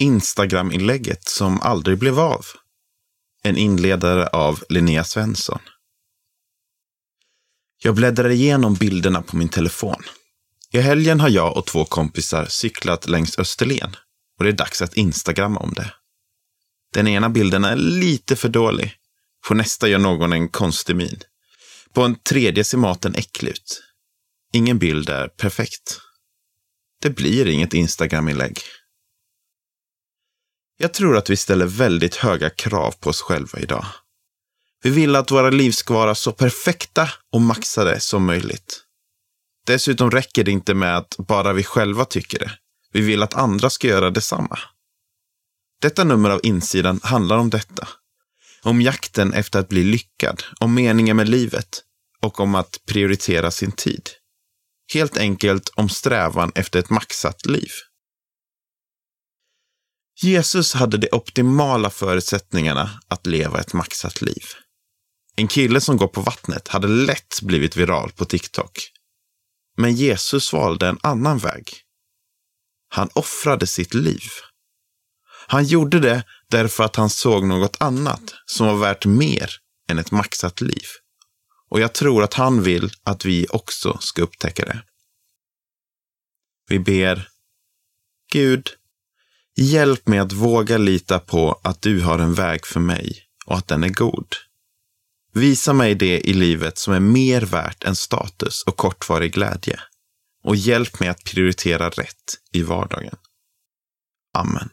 Instagram-inlägget som aldrig blev av. En inledare av Linnea Svensson. Jag bläddrar igenom bilderna på min telefon. I helgen har jag och två kompisar cyklat längs Österlen och det är dags att instagramma om det. Den ena bilden är lite för dålig. På nästa gör någon en konstig min. På en tredje ser maten äcklig ut. Ingen bild är perfekt. Det blir inget Instagram-inlägg. Jag tror att vi ställer väldigt höga krav på oss själva idag. Vi vill att våra liv ska vara så perfekta och maxade som möjligt. Dessutom räcker det inte med att bara vi själva tycker det. Vi vill att andra ska göra detsamma. Detta nummer av Insidan handlar om detta. Om jakten efter att bli lyckad, om meningen med livet och om att prioritera sin tid. Helt enkelt om strävan efter ett maxat liv. Jesus hade de optimala förutsättningarna att leva ett maxat liv. En kille som går på vattnet hade lätt blivit viral på TikTok. Men Jesus valde en annan väg. Han offrade sitt liv. Han gjorde det därför att han såg något annat som var värt mer än ett maxat liv. Och jag tror att han vill att vi också ska upptäcka det. Vi ber Gud, hjälp mig att våga lita på att du har en väg för mig och att den är god. Visa mig det i livet som är mer värt än status och kortvarig glädje. Och hjälp mig att prioritera rätt i vardagen. Amen.